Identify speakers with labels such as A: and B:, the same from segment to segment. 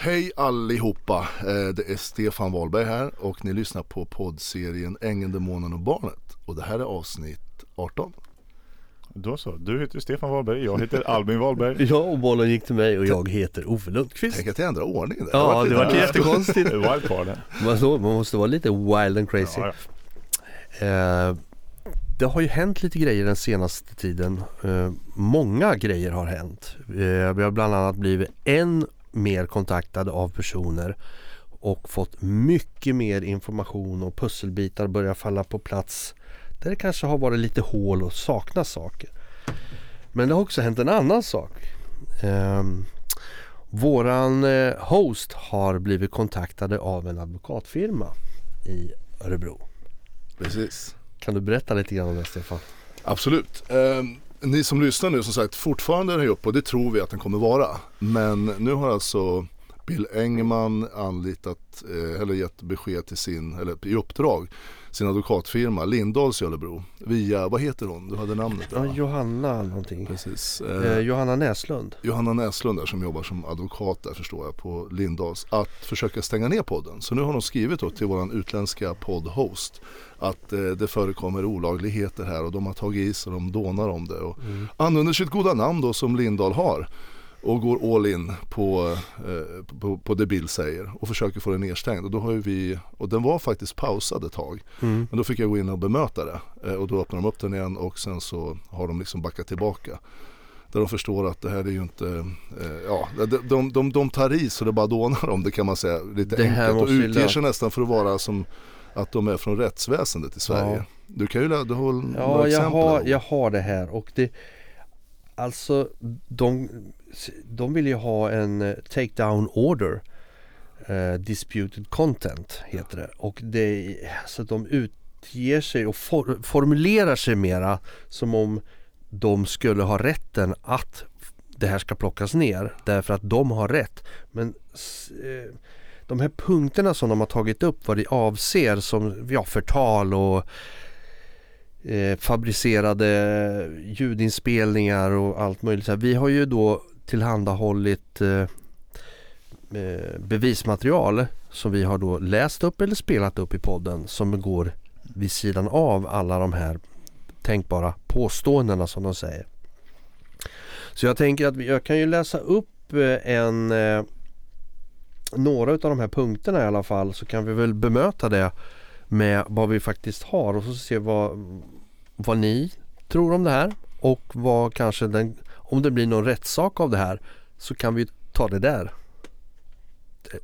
A: Hej allihopa! Eh, Det är Stefan Wahlberg här och ni lyssnar på poddserien Ängeln, Demonen och Barnet. Och det här är avsnitt 18.
B: Då så. Du heter Stefan Wahlberg, jag heter Albin Wahlberg.
C: Ja, och bollen gick till mig och jag heter Ove Lundqvist.
A: Tänk att jag ändrar ordningen där.
C: Ja, det var jättekonstigt. Man, så, man måste vara lite wild and crazy.
B: Ja, ja.
C: Eh, det har ju hänt lite grejer den senaste tiden. Eh, många grejer har hänt. Eh, vi har bland annat blivit än mer kontaktade av personer och fått mycket mer information och pusselbitar börjar falla på plats där det kanske har varit lite hål och saknas saker. Men det har också hänt en annan sak. Eh, våran host har blivit kontaktade av en advokatfirma i Örebro.
A: Precis.
C: Kan du berätta lite grann om det Stefan?
A: Absolut. Eh, ni som lyssnar nu som sagt fortfarande är den uppe och det tror vi att den kommer vara. Men nu har alltså Bill Engman anlitat eh, eller gett besked till sin, eller i uppdrag, sin advokatfirma Lindahls i Örebro. Via, vad heter hon? Du hade namnet där,
C: Ja? Johanna någonting.
A: Precis.
C: Eh, Johanna Näslund.
A: Johanna Näslund där som jobbar som advokat där förstår jag på Lindahls att försöka stänga ner podden. Så nu har de skrivit då till våran utländska poddhost att eh, det förekommer olagligheter här och de har tagit i sig och de dånar om det och använder sitt goda namn då som Lindahl har och går all in på, eh, på, på det Bill säger och försöker få den nedstängd. Och då har ju vi, och den var faktiskt pausad ett tag.
C: Mm.
A: Men då fick jag gå in och bemöta det eh, och då öppnar de upp den igen och sen så har de liksom backat tillbaka. Där de förstår att det här är ju inte, eh, ja de, de, de, de tar i så det bara dånar om det kan man säga lite
C: Det
A: enkelt och utger sig nästan för att vara som att de är från rättsväsendet i Sverige.
C: Ja.
A: Du kan ju, du har
C: Ja, jag har, jag har det här och det Alltså de, de vill ju ha en eh, takedown order eh, Disputed content heter det och det så de utger sig och for, formulerar sig mera som om de skulle ha rätten att det här ska plockas ner därför att de har rätt. Men eh, de här punkterna som de har tagit upp vad det avser som ja, förtal och eh, fabricerade ljudinspelningar och allt möjligt. Så här. Vi har ju då tillhandahållit eh, eh, bevismaterial som vi har då läst upp eller spelat upp i podden som går vid sidan av alla de här tänkbara påståendena som de säger. Så jag tänker att jag kan ju läsa upp eh, en eh, några av de här punkterna i alla fall så kan vi väl bemöta det med vad vi faktiskt har och så se vad, vad ni tror om det här och vad kanske den, om det blir någon rättssak av det här så kan vi ta det där.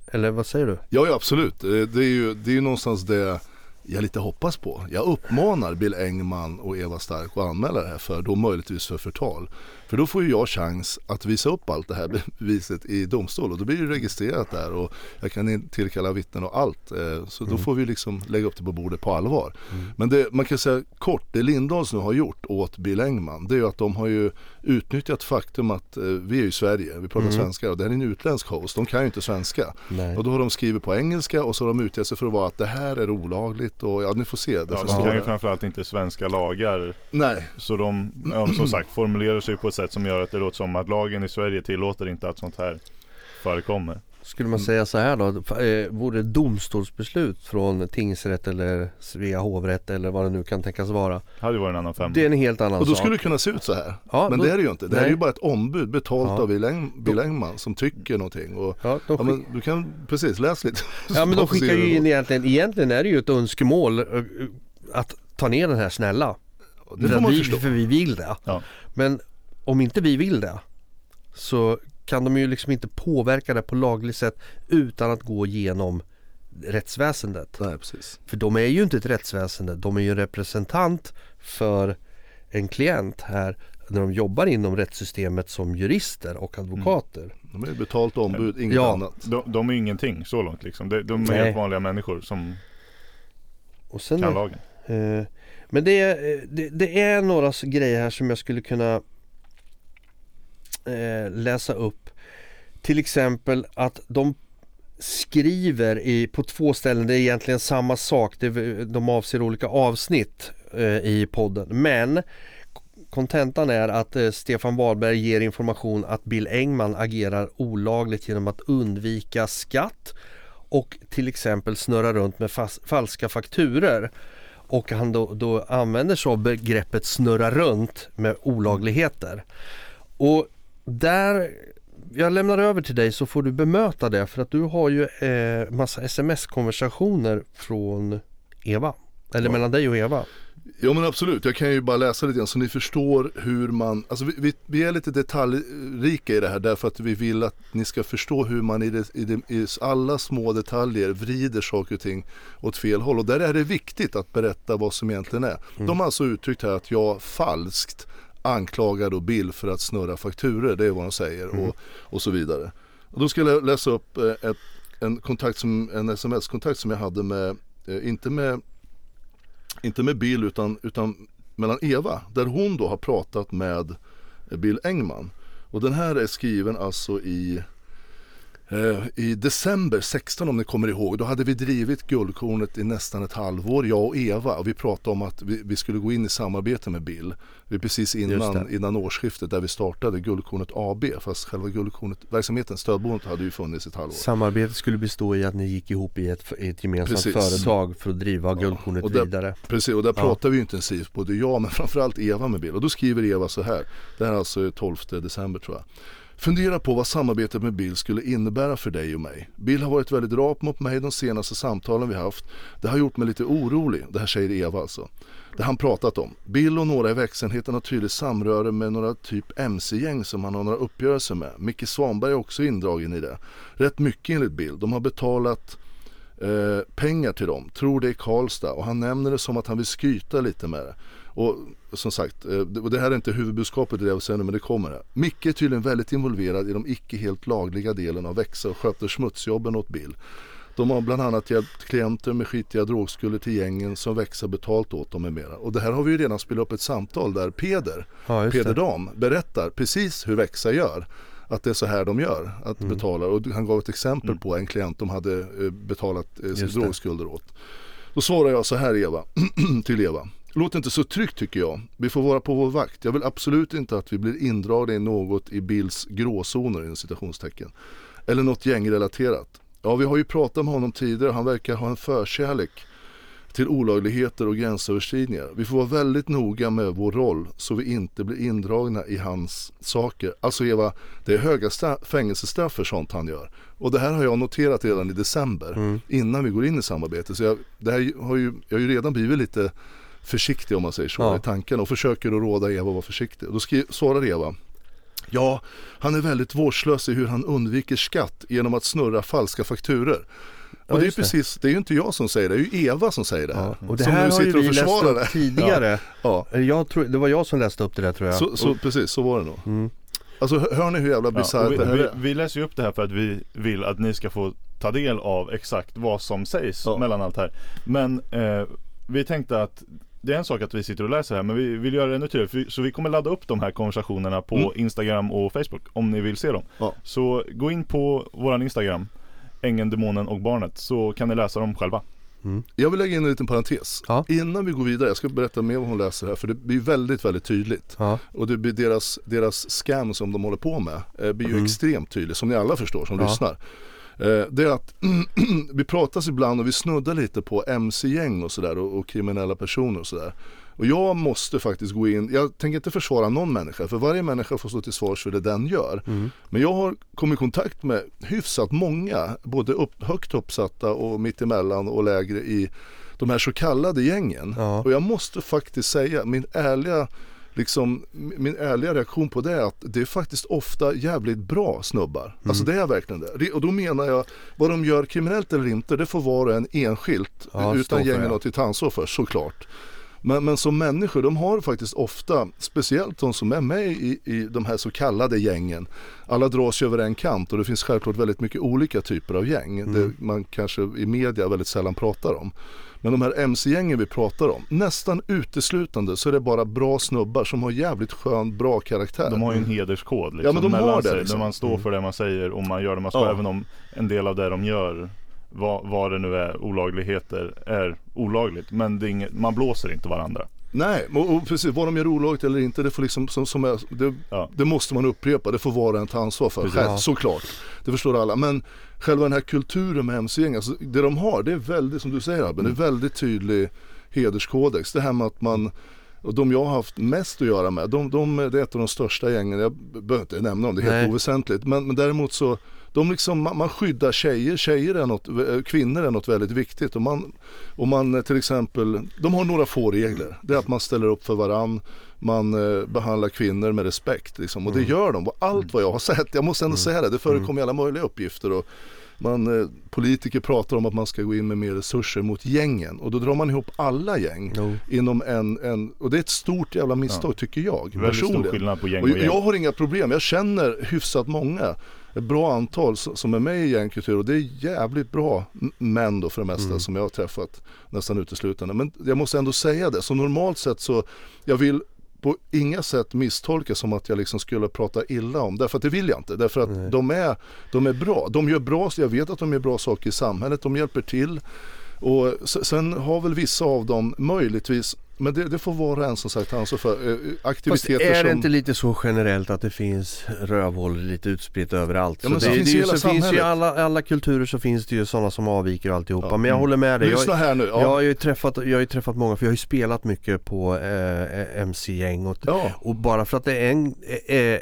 C: Eller vad säger du?
A: Ja, ja absolut. Eh, det är ju det är ju någonstans det jag lite hoppas på. Jag uppmanar Bill Engman och Eva Stark att anmäla det här för då möjligtvis för förtal. För då får ju jag chans att visa upp allt det här beviset i domstol och då blir det registrerat där och jag kan tillkalla vittnen och allt. Eh, Så då får vi liksom lägga upp det på bordet på allvar. Men det, man kan säga kort, det Lindahls nu har gjort åt Bill Engman det är ju att de har ju utnyttjat faktum att eh, vi är ju i Sverige, vi pratar svenska och det här är en utländsk host, de kan ju inte svenska.
C: Nej.
A: Och då har de skrivit på engelska och så har de utgett sig för att vara att det här är olagligt och ja ni får se. Det
B: Ja, de kan ju framförallt inte svenska lagar.
A: Nej,
B: Så de, ja, som sagt, formulerar sig på ett sätt som gör att det låter som att lagen i Sverige tillåter inte att sånt här förekommer.
C: Skulle man säga så här då? Eh, vore det domstolsbeslut från tingsrätt eller Svea hovrätt eller vad det nu kan tänkas vara.
B: Det hade varit en annan femma.
C: Det är en helt annan
A: och då
C: sak.
A: skulle det kunna se ut så här.
C: Ja,
A: men
C: då-
A: det är det ju inte. Det här är ju bara ett ombud betalt
C: Ja.
A: av Bill, Eng, Bill Engman som tycker någonting. Och,
C: Ja, de
A: ja,
C: skick...
A: men du kan precis läsa lite.
C: ja men de skickar ju in egentligen, egentligen är det ju ett önskemål eh, att ta ner den här snälla.
A: Det
C: För
A: får man
C: vi,
A: förstå.
C: För vi vill det.
B: Ja.
C: Men om inte vi vill det så kan de ju liksom inte påverka det på lagligt sätt utan att gå igenom rättsväsendet.
A: Nej, precis.
C: För de är ju inte ett rättsväsende, de är ju en representant för en klient här när de jobbar inom rättssystemet som jurister och advokater.
A: De är ju betalt ombud, inget
C: Ja.
A: annat.
B: De, de är ingenting så långt liksom. De, de är
C: Nej.
B: helt vanliga människor som
C: Och sen,
B: kan lagen.
C: eh, men det är, eh, det, det är några grejer här som jag skulle kunna eh, läsa upp. Till exempel att de skriver i, på två ställen, det är egentligen samma sak, det, de avser olika avsnitt eh, i podden. Men kontentan är att eh, Stefan Wahlberg ger information att Bill Engman agerar olagligt genom att undvika skatt och till exempel snurra runt med fas- falska fakturer. Och han då, då använder så begreppet snurra runt med olagligheter. Och där, jag lämnar över till dig så får du bemöta det för att du har ju eh, massa sms-konversationer från Eva. Eller
A: Ja.
C: mellan dig och Eva.
A: Ja men absolut, jag kan ju bara läsa lite grann så ni förstår hur man, alltså vi, vi, vi är lite detaljrika i det här därför att vi vill att ni ska förstå hur man i, det, i, det, i alla små detaljer vrider saker och ting åt fel håll och där är det viktigt att berätta vad som egentligen är. De har alltså uttryckt här att jag falskt anklagar då Bill för att snurra fakturer, det är vad de säger och, och så vidare. Och då ska jag läsa upp eh, ett, en, kontakt som, en sms-kontakt som jag hade med, eh, inte med inte med Bill utan, utan mellan Eva där hon då har pratat med Bill Engman. Och den här är skriven alltså i i december 16 om ni kommer ihåg, då hade vi drivit Guldkornet i nästan ett halvår, jag och Eva. Och vi pratade om att vi, vi skulle gå in i samarbete med Bill. Vi precis innan, innan årsskiftet där vi startade Guldkornet AB. Fast själva Guldkornet, verksamheten, stödboendet hade ju funnits ett halvår.
C: Samarbetet skulle bestå i att ni gick ihop i ett, i ett gemensamt
A: Precis.
C: företag för att driva Guldkornet
A: och det-
C: vidare.
A: Precis, och där
C: Ja.
A: pratar vi intensivt, både jag men framförallt Eva med Bill. Och då skriver Eva så här, det här är alltså 12 december tror jag. Fundera på vad samarbetet med Bill skulle innebära för dig och mig. Bill har varit väldigt rak mot mig de senaste samtalen vi haft. Det har gjort mig lite orolig, det här säger Eva alltså. Det han pratat om. Bill och några i växenheten har tydligt samröre med några typ MC-gäng som han har några uppgörelser med. Micke Svanberg är också indragen i det. Rätt mycket enligt Bill. De har betalat eh, pengar till dem, tror det är Karlstad och han nämner det som att han vill skryta lite med det. Och som sagt, eh, det- och det här är inte huvudbudskapet i det jag säger nu men det kommer här. Micke är tydligen väldigt involverad i de icke helt lagliga delen av Växa och sköter smutsjobben åt Bill. De har bland annat hjälpt klienter med skitiga drogskulder till gängen som Växa betalt åt dem med mera. Och det här har vi ju redan spelat upp ett samtal där Peder,
C: Ja,
A: Peder. Dam berättar precis hur Växa gör. Att det är så här de gör, att
C: Mm.
A: betala. Och han gav ett exempel på en klient de hade eh, betalat eh, drogskulder åt. Då svarar jag så här Eva, till Eva. Låter inte så tryggt tycker jag. Vi får vara på vår vakt. Jag vill absolut inte att vi blir indragna i något i Bills gråzoner inom citationstecken. Eller något gängrelaterat. Ja, vi har ju pratat med honom tidigare han verkar ha en förkärlek till olagligheter och gränsöverskridningar. Vi får vara väldigt noga med vår roll så vi inte blir indragna i hans saker. Alltså Eva, det är höga fängelsestraff för sånt han gör. Och det här har jag noterat redan i december innan vi går in i samarbetet. Så jag, det här har ju, jag har ju redan blivit lite försiktig om man säger så
C: Ja.
A: i tanken och försöker att råda Eva att vara försiktig. Då skri- svarar Eva Ja, han är väldigt vårdslös i hur han undviker skatt genom att snurra falska fakturer.
C: Ja,
A: Och det är precis, det är ju inte jag som säger det, det är ju Eva som säger det här.
C: Ja. Och det
A: som
C: här
A: nu
C: har ju
A: sitter och
C: läst
A: försvarar det.
C: upp tidigare.
A: Ja,
C: Jag tror, det var jag som läste upp det där tror jag.
A: så, så precis, så var det nog.
C: Mm.
A: Alltså hör ni hur jävla
B: Ja,
A: bisarrt
B: och vi,
A: det här
B: vi,
A: är?
B: vi läser ju upp det här för att vi vill att ni ska få ta del av exakt vad som sägs
A: Ja.
B: mellan allt här. Men eh, vi tänkte att det är en sak att vi sitter och läser här men vi vill göra det ännu tydligare. Så vi kommer ladda upp de här konversationerna på
A: Mm.
B: Instagram och Facebook om ni vill se dem.
A: Ja.
B: Så gå in på våran Instagram Ängeln, Demonen och Barnet så kan ni läsa dem själva.
A: Jag vill lägga in en liten parentes.
C: Ja.
A: Innan vi går vidare, jag ska berätta mer vad hon läser här för det blir väldigt, väldigt tydligt.
C: Ja.
A: Och det blir deras, deras scam som de håller på med eh, blir ju
C: Mm.
A: extremt tydligt som ni alla förstår som lyssnar. Eh, det är att vi pratas ibland och vi snuddar lite på mc-gäng och sådär och, och kriminella personer och sådär. Och jag måste faktiskt gå in, jag tänker inte försvara någon människa för varje människa får stå till svars för det den gör.
C: Mm.
A: Men jag har kommit i kontakt med hyfsat många, både upp, högt uppsatta och mittemellan och lägre i de här så kallade gängen.
C: Ja.
A: Och jag måste faktiskt säga, min ärliga Liksom, min ärliga reaktion på det är att det är faktiskt ofta jävligt bra snubbar. Alltså det är verkligen det. Och då menar jag, vad de gör kriminellt eller inte, det får var och en enskilt.
C: Ja,
A: utan gängen att ta ansvar för, såklart. Men, men som människor, de har faktiskt ofta, speciellt de som är med i, i de här så kallade gängen, alla dras över en kant och det finns självklart väldigt mycket olika typer av gäng.
C: Mm.
A: Det man kanske i media väldigt sällan pratar om. Men de här MC-gängen vi pratar om, nästan uteslutande så är det bara bra snubbar som har jävligt skön, bra karaktär.
B: De har ju en hederskod liksom,
A: Ja, men de
B: mellan
A: har det,
B: sig,
A: liksom.
B: Där man står för det man säger och man gör det man ska
A: Ja.
B: även om en del av det de gör vad, vad det nu är, olagligheter är olagligt. Men inget, man blåser inte varandra.
A: Nej, och, och precis vad de gör olagligt eller inte det får liksom som, som är, det,
B: Ja.
A: det måste man upprepa, det får var och en ta ansvar för
B: Precis.
A: själv,
C: Ja.
A: såklart. Det förstår alla. Men själva den här kulturen med mc-gäng, alltså, det de har det är väldigt, som du säger Albin,
B: Mm.
A: det är väldigt tydlig hederskodex. Det här med att man och de jag har haft mest att göra med, de, de, det är ett av de största gängen, jag behöver inte nämna dem, det är helt
C: Nej.
A: oväsentligt. Men, men däremot så, de liksom, man, skyddar tjejer, tjejer är något, eh, kvinnor är något väldigt viktigt. Och man, och man eh, till exempel, de har några få regler. Det är att man ställer upp för varann, man eh, behandlar kvinnor med respekt. Liksom. Och det gör de, allt vad jag har sett, jag måste ändå säga det, det förekommer alla möjliga uppgifter. Och, man, politiker pratar om att man ska gå in med mer resurser mot gängen och då drar man ihop alla gäng
C: Jo.
A: inom en, en och det är ett stort jävla misstag tycker jag
B: Väldigt stor
A: personligen.
B: skillnad på gäng
A: Och
B: och gäng.
A: jag har inga problem, jag känner hyfsat många, ett bra antal som är med i gängkultur och det är jävligt bra män då för det mesta som jag har träffat nästan uteslutande. Men jag måste ändå säga det, så normalt sett så, jag vill på inga sätt misstolka som att jag liksom skulle prata illa om, därför att det vill jag inte. Därför att de är, de är bra, de gör bra, jag vet att de gör bra saker i samhället, de hjälper till. Och sen har väl vissa av dem möjligtvis, men det, det får var och en som sagt ansvar för, eh,
C: Fast
A: aktiviteter
C: är det
A: som...
C: inte lite så generellt att det finns rövhål lite utspritt överallt?
A: Ja, men så
C: det,
A: finns
C: det,
A: i
C: är ju- så finns ju
A: samhället.
C: alla, alla kulturer så finns det ju sådana som avviker och alltihopa.
A: Ja.
C: Men jag håller med dig. Jag,
A: Lyssna här nu.
C: jag,
A: Ja.
C: har ju träffat, jag har ju träffat många för jag har ju spelat mycket på eh, MC-gäng och,
A: Ja.
C: och bara för att det är en, eh,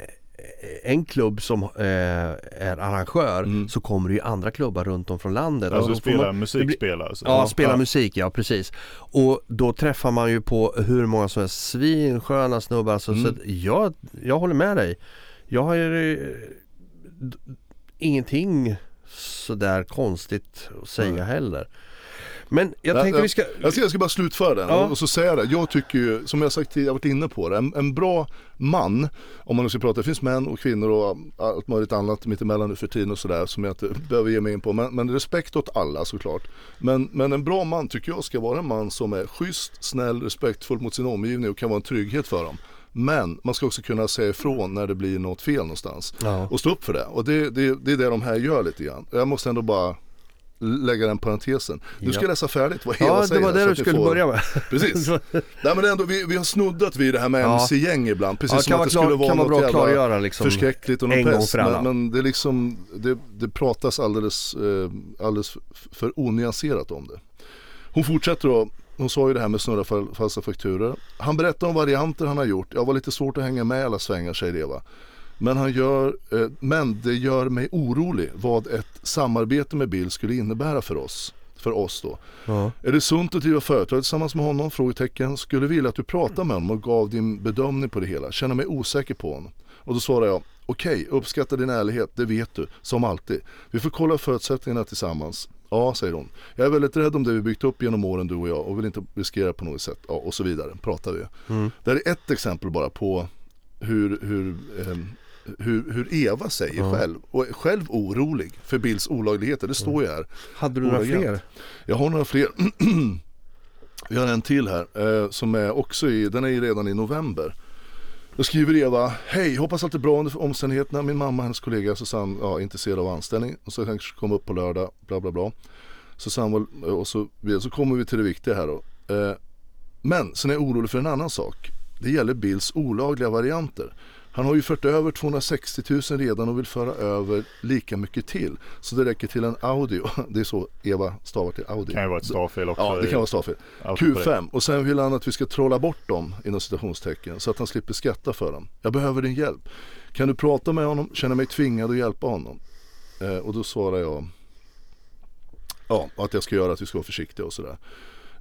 C: en klubb som eh, är arrangör
A: Mm.
C: så kommer det ju andra klubbar runt om från landet.
B: Alltså spela
C: man-
B: musik,
C: det blir-
B: spela alltså.
C: Ja, spela musik, ja precis. Och då träffar man ju på hur många som helst svinsköna snubbar. Alltså,
A: Mm.
C: så jag, jag håller med dig. Jag har ju eh, ingenting sådär konstigt att säga
A: Nej.
C: heller. Men jag tänkte vi ska...
A: Jag ska, jag ska bara slutföra den
C: Ja.
A: och, och så säga det. Jag tycker ju, som jag sagt tidigare, jag har varit inne på det, en, en bra man, om man nu ska prata, det finns män och kvinnor och allt möjligt annat mittemellan nu för tiden och sådär som jag inte behöver ge mig in på. Men, men respekt åt alla såklart. Men, men en bra man tycker jag ska vara en man som är schysst, snäll, respektfull mot sin omgivning och kan vara en trygghet för dem. Men man ska också kunna säga ifrån när det blir något fel någonstans.
C: Ja.
A: Och stå upp för det. Och det, det, det är det de här gör lite grann. Jag måste ändå bara lägga den parentesen. Nu ska
C: Ja.
A: jag läsa färdigt vad Eva
C: Ja, det
A: säger.
C: var
A: så
C: det
A: att
C: du
A: vi
C: skulle
A: får-
C: börja med.
A: Precis. Nej men ändå, vi, vi har snuddat vid det här med
C: Ja.
A: MC-gäng ibland. Precis
C: Ja,
A: som att det skulle
C: klar-
A: vara något
C: bra klargöra liksom
A: förskräckligt och någon
C: alla.
A: Men, men det är liksom, det, det pratas alldeles, eh, alldeles för onyanserat om det. Hon fortsätter då, hon sa ju det här med snurra fal- falska fakturor. Han berättar om varianter han har gjort. Jag var lite svårt att hänga med i alla svängar säger Eva. Men, han gör, eh, men det gör mig orolig vad ett samarbete med Bill skulle innebära för oss. För oss då.
C: Ja.
A: Är det sunt att driva företag tillsammans med honom? Frågetecken. Skulle vilja att du pratar med honom och gav din bedömning på det hela. Känner mig osäker på honom. Och då svarar jag, okej, uppskattar din ärlighet, det vet du, som alltid. Vi får kolla förutsättningarna tillsammans. Ja, säger hon. Jag är väldigt rädd om det vi byggt upp genom åren du och jag och vill inte riskera på något sätt. Ja, och så vidare, pratar vi. Det här är ett exempel bara på hur, hur, ehm, hur, hur Eva säger själv och är själv orolig för Bills olagligheter. Det står ju här.
C: Hade du några fler?
A: Jag har några fler. Vi har en till här eh, som är också i, den är ju redan i november. Då skriver Eva, hej hoppas allt är bra under omständigheterna. Min mamma och hennes kollega Susanne ja, är intresserad av anställning och så kanske komma upp på lördag, bla bla bla. Susanne var, och så, så kommer vi till det viktiga här då. Eh, men sen är jag orolig för en annan sak. Det gäller Bills olagliga varianter. Han har ju fört över 260 000 redan och vill föra över lika mycket till. Så det räcker till en Audi. Det är så Eva stavar till Audi.
B: Det kan ju vara ett stavfel också.
A: Ja, det kan vara stavfel.
B: Auto på det.
A: Q5 och sen vill han att vi ska trolla bort dem inom citationstecken så att han slipper skatta för dem. Jag behöver din hjälp. Kan du prata med honom? Känner mig tvingad att hjälpa honom. Eh, och då svarar jag ja, att jag ska göra att vi ska vara försiktiga och sådär.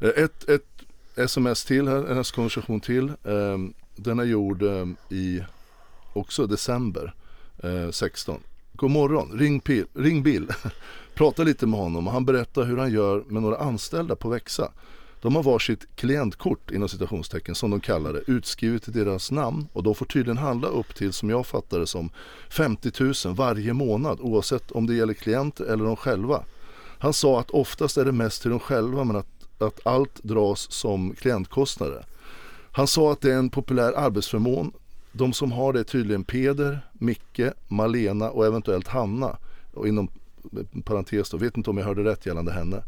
A: Eh, ett, ett sms till här, en konversation till. Eh, den är gjord eh, i också december eh, 16. God morgon, ring, Pil, ring Bill. Prata lite med honom och han berättar hur han gör med några anställda på Växa. De har varsitt klientkort inom citationstecken som de kallar det utskrivet i deras namn och de får tydligen handla upp till som jag fattar det som 50 000 varje månad oavsett om det gäller klienter eller de själva. Han sa att oftast är det mest till de själva men att, att allt dras som klientkostnader. Han sa att det är en populär arbetsförmån. De som har det är tydligen Peder, Micke, Malena och eventuellt Hanna. Och inom parentes då, vet inte om jag hörde rätt gällande henne.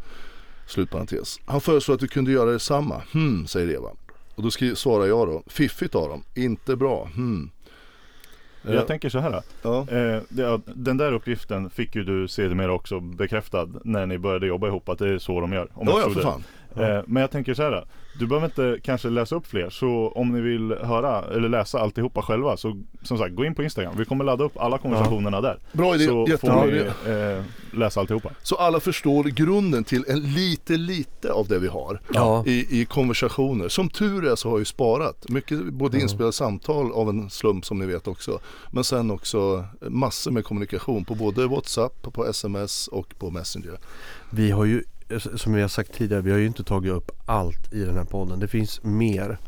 A: Slutparentes. Han föreslår att vi kunde göra detsamma. Hmm, säger Eva. Och då skri- svarar jag då, fiffigt av dem, inte bra, hmm.
B: Jag
A: Ja.
B: tänker så här.
A: Ja.
B: Eh, det, den där uppgiften fick ju du sedermera också bekräftad när ni började jobba ihop att det är så de gör. Om jag
A: Ja, ja för fan.
B: Eh, men jag tänker så här. Du behöver inte kanske läsa upp fler. Så om ni vill höra eller läsa alltihopa själva så som sagt gå in på Instagram. Vi kommer ladda upp alla konversationerna där.
A: Bra idé,
B: Så
A: jättebra
B: får ni eh, läsa alltihopa.
A: Så alla förstår grunden till en lite, lite av det vi har
C: Ja.
A: i, i konversationer. Som tur är så har jag ju sparat mycket, både inspelade samtal av en slump som ni vet också. Men sen också massor med kommunikation på både WhatsApp, på sms och på Messenger.
C: Vi har ju, som vi har sagt tidigare, vi har ju inte tagit upp allt i den här podden. Det finns mer.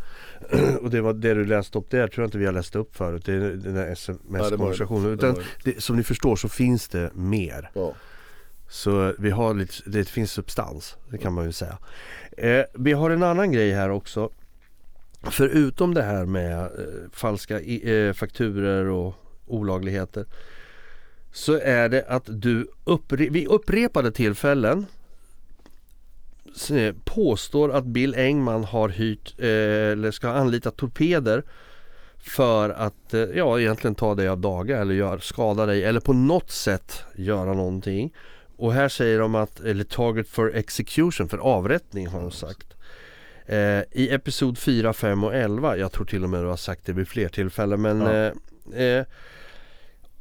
C: Och det var det du läste upp där tror jag inte vi har läst upp förut. Det är den här sms-konversationen. Utan det, som ni förstår så finns det mer.
A: Ja.
C: Så vi har lite, det finns substans, det kan man ju säga. Eh, vi har en annan grej här också. Förutom det här med eh, falska eh, fakturer och olagligheter. Så är det att du uppre- vid upprepade tillfällen påstår att Bill Engman har hyrt eh, eller ska ha anlitat torpeder för att eh, ja, egentligen ta dig av daga eller gör, skada dig eller på något sätt göra någonting. Och här säger de att, eller target for execution, för avrättning har de sagt. Eh, I episod 4, 5 och 11, jag tror till och med du har sagt det vid fler tillfällen men
B: Ja.
C: eh, eh,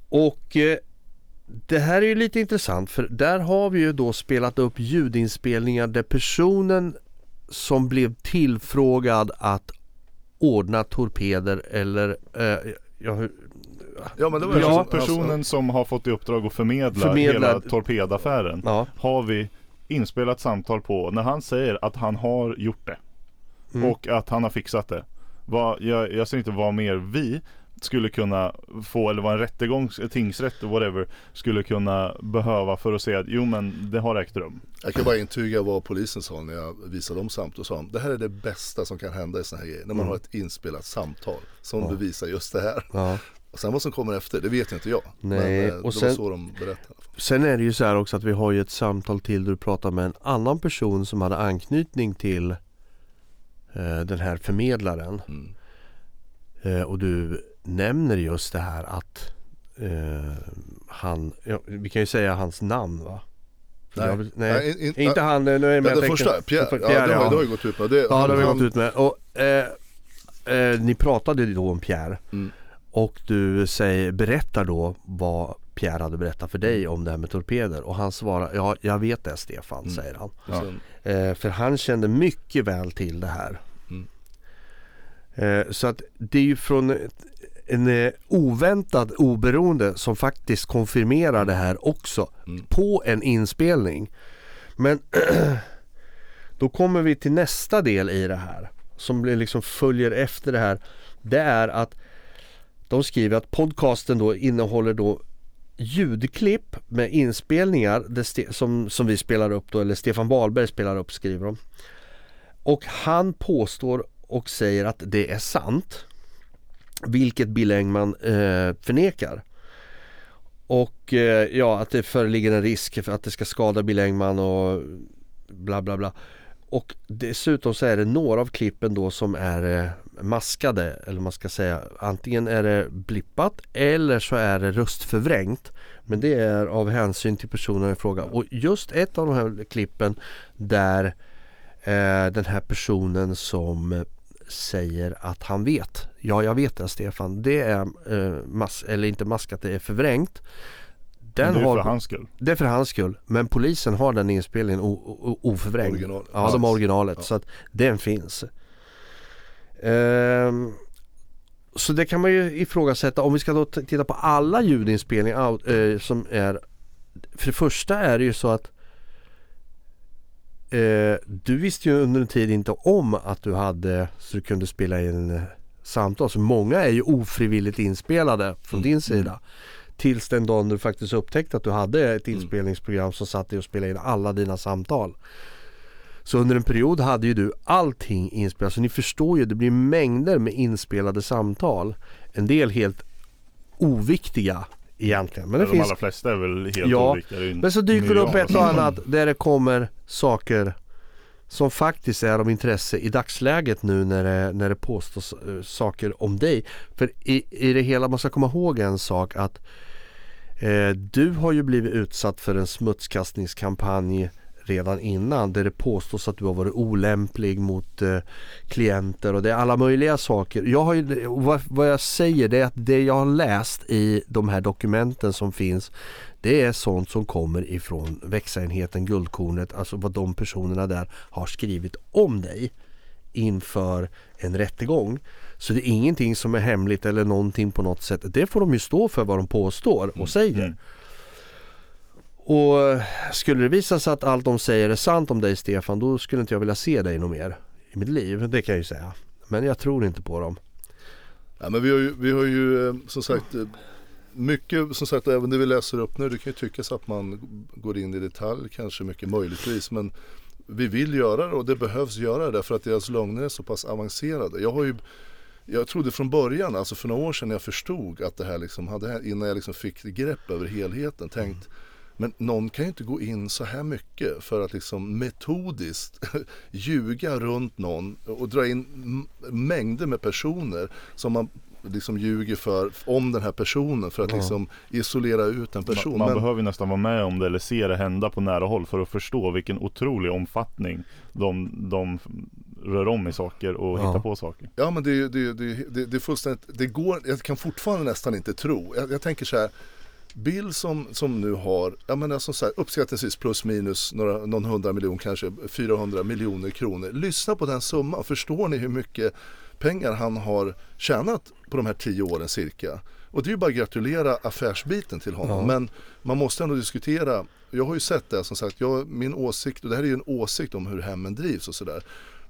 C: Och eh, det här är ju lite intressant för där har vi ju då spelat upp ljudinspelningar där personen som blev tillfrågad att ordna torpeder eller eh, ja, hur,
A: Ja men det var
C: Ja,
B: Alltså, personen som har fått i uppdrag att förmedla,
C: Förmedla-
B: hela torpedaffären
C: ja,
B: har vi inspelat samtal på när han säger att han har gjort det.
C: Mm.
B: Och att han har fixat det. Vad, jag, jag ser inte vad mer vi skulle kunna få, eller vad en rättegång, tingsrätt och whatever skulle kunna behöva för att säga att jo men det har ägt rum.
A: Jag kan bara intyga vad polisen sa när jag visade dem samtal. Sa de, det här är det bästa som kan hända i sådana här grejer. När man har ett inspelat samtal som
C: Ja.
A: bevisar just det här.
C: ja.
A: Och sen vad som kommer efter, det vet inte jag.
C: Nej,
A: Men eh,
C: och
A: det
C: sen-
A: var så de berättade.
C: Sen är det ju så här också att vi har ju ett samtal till där du pratar med en annan person som hade anknytning till eh, den här förmedlaren.
A: Mm.
C: Eh, och du nämner just det här att eh, han, ja, vi kan ju säga hans namn va?
A: Nej.
C: vill- nej.
A: Nej, in- in-
C: inte han, nu är jag med
A: den
C: tänker-
A: första, Pierre,
C: Pierre,
A: ja, det, har,
C: ja.
A: det har ju gått ut med. Det,
C: Ja, det har vi gått ut med. Och, eh, eh, ni pratade då om Pierre.
A: Mm.
C: Och du säger, berättar då vad Pierre hade berättat för dig om det här med torpeder. Och han svarar, ja jag vet det Stefan,
A: Mm.
C: säger han.
A: Sen,
C: Eh, för han kände mycket väl till det här.
A: Mm.
C: Eh, så att det är ju från ett- en eh, oväntad oberoende som faktiskt konfirmerar det här också
A: Mm.
C: på en inspelning. Men då kommer vi till nästa del i det här som liksom följer efter det här. Det är att de skriver att podcasten då innehåller då ljudklipp med inspelningar som, som vi spelar upp då, eller Stefan Wahlberg spelar upp skriver de. Och han påstår och säger att det är sant. Vilket Bill Engman eh, förnekar. Och eh, ja, att det föreligger en risk för att det ska skada Bill Engman och bla bla bla. Och dessutom så är det några av klippen då som är eh, maskade eller man ska säga antingen är det blippat eller så är det röstförvrängt. Men det är av hänsyn till personen i fråga. Och just ett av de här klippen där eh, den här personen som säger att han vet. Ja, jag vet det Stefan. Det är eh, mas- eller inte maskat, det är förvrängt. Den
B: det är
C: har,
B: för hans skull.
C: det är för hans skull. Men polisen har den inspelningen oförvrängd.
A: Original.
C: Ja, de har originalet.
A: Ja.
C: Så att den finns. Ehm, så det kan man ju ifrågasätta. Om vi ska då titta på alla ljudinspelningar eh, som är För det första är det ju så att eh, Du visste ju under en tid inte om att du hade så du kunde spela in eh, samtal. Så många är ju ofrivilligt inspelade från
A: Mm.
C: din sida. Tills den dagen du faktiskt upptäckte att du hade ett
A: Mm.
C: inspelningsprogram som satt dig och spelade in alla dina samtal. Så under en period hade ju du allting inspelat. Så ni förstår ju, det blir mängder med inspelade samtal. En del helt oviktiga egentligen. Men det
B: de
C: finns
B: allra flesta är väl helt
C: Ja,
B: ju
C: men så dyker det upp ett och annat där det kommer saker som faktiskt är av intresse i dagsläget nu när det, när det påstås eh, saker om dig. För i, i det hela, man ska komma ihåg en sak att eh, du har ju blivit utsatt för en smutskastningskampanj redan innan där det påstås att du har varit olämplig mot eh, klienter och det är alla möjliga saker. Jag har ju, vad, vad jag säger det är att det jag har läst i de här dokumenten som finns det är sånt som kommer ifrån växarenheten Guldkornet, alltså vad de personerna där har skrivit om dig inför en rättegång. Så det är ingenting som är hemligt eller någonting på något sätt. Det får de ju stå för vad de påstår och säger.
B: Mm.
C: Och skulle det visa sig att allt de säger är sant om dig Stefan, då skulle inte jag vilja se dig något mer i mitt liv. Det kan jag ju säga. Men jag tror inte på dem.
A: Ja, men vi har ju, vi har ju eh, som sagt eh, mycket, som sagt även det vi läser upp nu, det kan ju tyckas att man går in i detalj kanske mycket möjligtvis men vi vill göra det och det behövs göra det för att deras lögner är så pass avancerade. Jag har ju jag trodde från början, alltså för några år sedan när jag förstod att det här liksom hade, innan jag liksom fick grepp över helheten, tänkt men någon kan ju inte gå in så här mycket för att liksom metodiskt ljuga runt någon och dra in mängder med personer som man liksom ljuger för om den här personen för att
C: Ja.
A: liksom isolera ut en person.
B: Man, man
A: Men-
B: behöver ju nästan vara med om det eller se det hända på nära håll för att förstå vilken otrolig omfattning de, de rör om i saker och
C: Ja.
B: hittar på saker.
A: Ja men det, det, det, det, det är fullständigt, det går, jag kan fortfarande nästan inte tro. Jag, jag tänker så här, Bill som, som nu har, jag menar som så här, uppskattningsvis plus minus några, någon hundra miljoner kanske 400 miljoner kronor. Lyssna på den summan, förstår ni hur mycket pengar han har tjänat på de här tio åren cirka? Och det är ju bara att gratulera affärsbiten till honom.
C: Ja.
A: Men man måste ändå diskutera, jag har ju sett det som sagt, jag, min åsikt, och det här är ju en åsikt om hur hemmen drivs och sådär.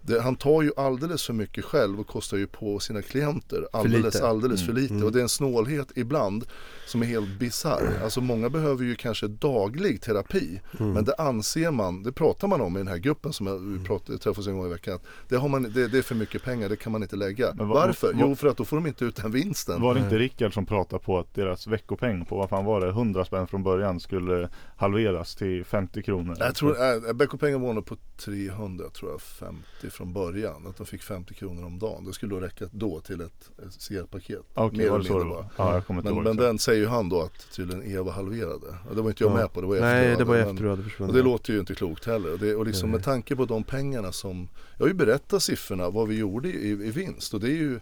A: Det, han tar ju alldeles för mycket själv och kostar ju på sina klienter alldeles,
C: lite.
A: alldeles för lite.
C: Mm.
A: Och det är en snålhet ibland som är helt bisarr. Alltså många behöver ju kanske daglig terapi.
C: Mm.
A: Men det anser man, det pratar man om i den här gruppen som jag, vi pratar, träffas en gång i veckan. Att det, har man, det, det är för mycket pengar, det kan man inte lägga.
B: Vad-
A: Varför?
B: vad-
A: Jo för att då får de inte ut den vinsten.
B: Var det inte. Rickard som pratade på att deras veckopeng på vad fan var det, 100 spänn från början skulle halveras till 50 kronor?
A: Jag tror, äh, Beckopengen var nog på 300 tror jag, 50 från början. Att de fick 50 kronor om dagen. Det skulle då räcka då till ett, ett cigarettpaket.
B: Okej,
A: Mer
B: var
A: eller
B: det så det
A: mindre
B: var? Ja, jag kommer inte
A: Men,
B: ihåg.
A: men den säger ju han då att tydligen Eva halverade. Och det var inte jag
C: Ja.
A: med på, det var efter
C: Nej, det var efter du hade försvunnit.
A: Och det låter ju inte klokt heller. Och, det, och liksom
C: Nej.
A: med tanke på de pengarna som, jag har ju berättat siffrorna, vad vi gjorde i, i vinst. Och det är ju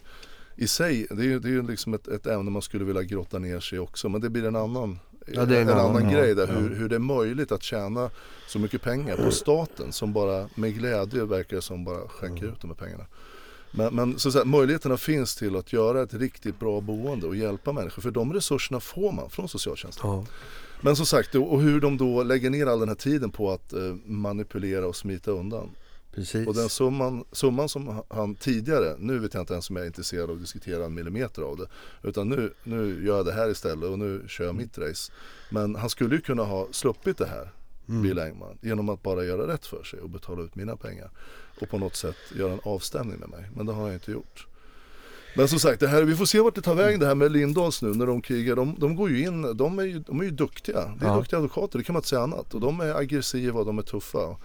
A: i sig, det är ju, det är ju liksom ett, ett ämne man skulle vilja grotta ner sig också. Men det blir en annan,
C: Ja, det är en
A: en
C: annan,
A: annan grej där.
B: Ja.
A: Hur, hur det är möjligt att tjäna så mycket pengar på staten som bara med glädje verkar som bara skänker ut de här pengarna. Men, men så säga, möjligheterna finns till att göra ett riktigt bra boende och hjälpa människor. För de resurserna får man från socialtjänsten.
C: Ja.
A: Men som sagt, och hur de då lägger ner all den här tiden på att eh, manipulera och smita undan.
C: Precis.
A: Och den summan, summan som han tidigare, nu vet jag inte ens om jag är intresserad av att diskutera en millimeter av det. Utan nu, nu gör jag det här istället och nu kör jag mitt race. Men han skulle ju kunna ha sluppit det här,
C: Mm.
A: Bill Engman, genom att bara göra rätt för sig och betala ut mina pengar. Och på något sätt göra en avstämning med mig. Men det har han inte gjort. Men som sagt, det här, vi får se vart det tar vägen det här med Lindahls nu när de krigar. De, de går ju in, de är ju, de är ju duktiga. Det är
C: Ja.
A: duktiga advokater, det kan man inte säga annat. Och de är aggressiva, de är tuffa.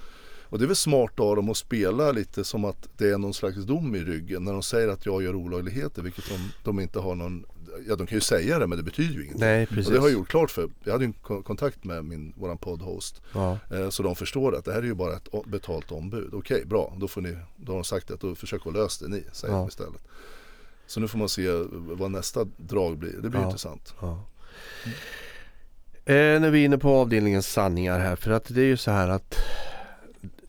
A: Och det är väl smart av dem att spela lite som att det är någon slags dom i ryggen när de säger att jag gör olagligheter, vilket de, de inte har någon, ja de kan ju säga det men det betyder ju ingenting.
C: Nej, precis.
A: Och det har jag gjort klart för, jag hade ju kontakt med min, våran poddhost.
C: Ja.
A: Eh, så de förstår att det här är ju bara ett betalt ombud. Okej, bra, då får ni, då har de sagt att då försök att lösa det ni, säger
C: Ja.
A: de istället. Så nu får man se vad nästa drag blir, det blir
C: Ja.
A: intressant.
C: Ja. Eh, när vi är inne på avdelningens sanningar här för att det är ju så här att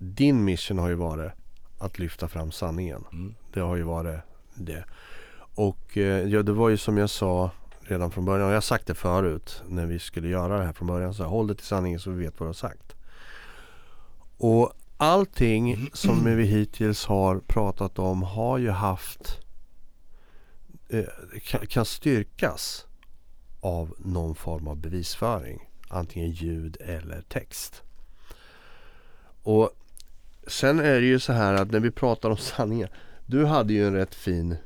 C: din mission har ju varit att lyfta fram sanningen.
A: Mm.
C: Det har ju varit det. Och eh, ja, det var ju som jag sa redan från början och jag har sagt det förut när vi skulle göra det här från början. Så här, håll det till sanningen så vi vet vad du har sagt. Och allting som vi hittills har pratat om har ju haft eh, kan styrkas av någon form av bevisföring. Antingen ljud eller text. Och sen är det ju så här att när vi pratar om sanningar. Du hade ju en rätt fin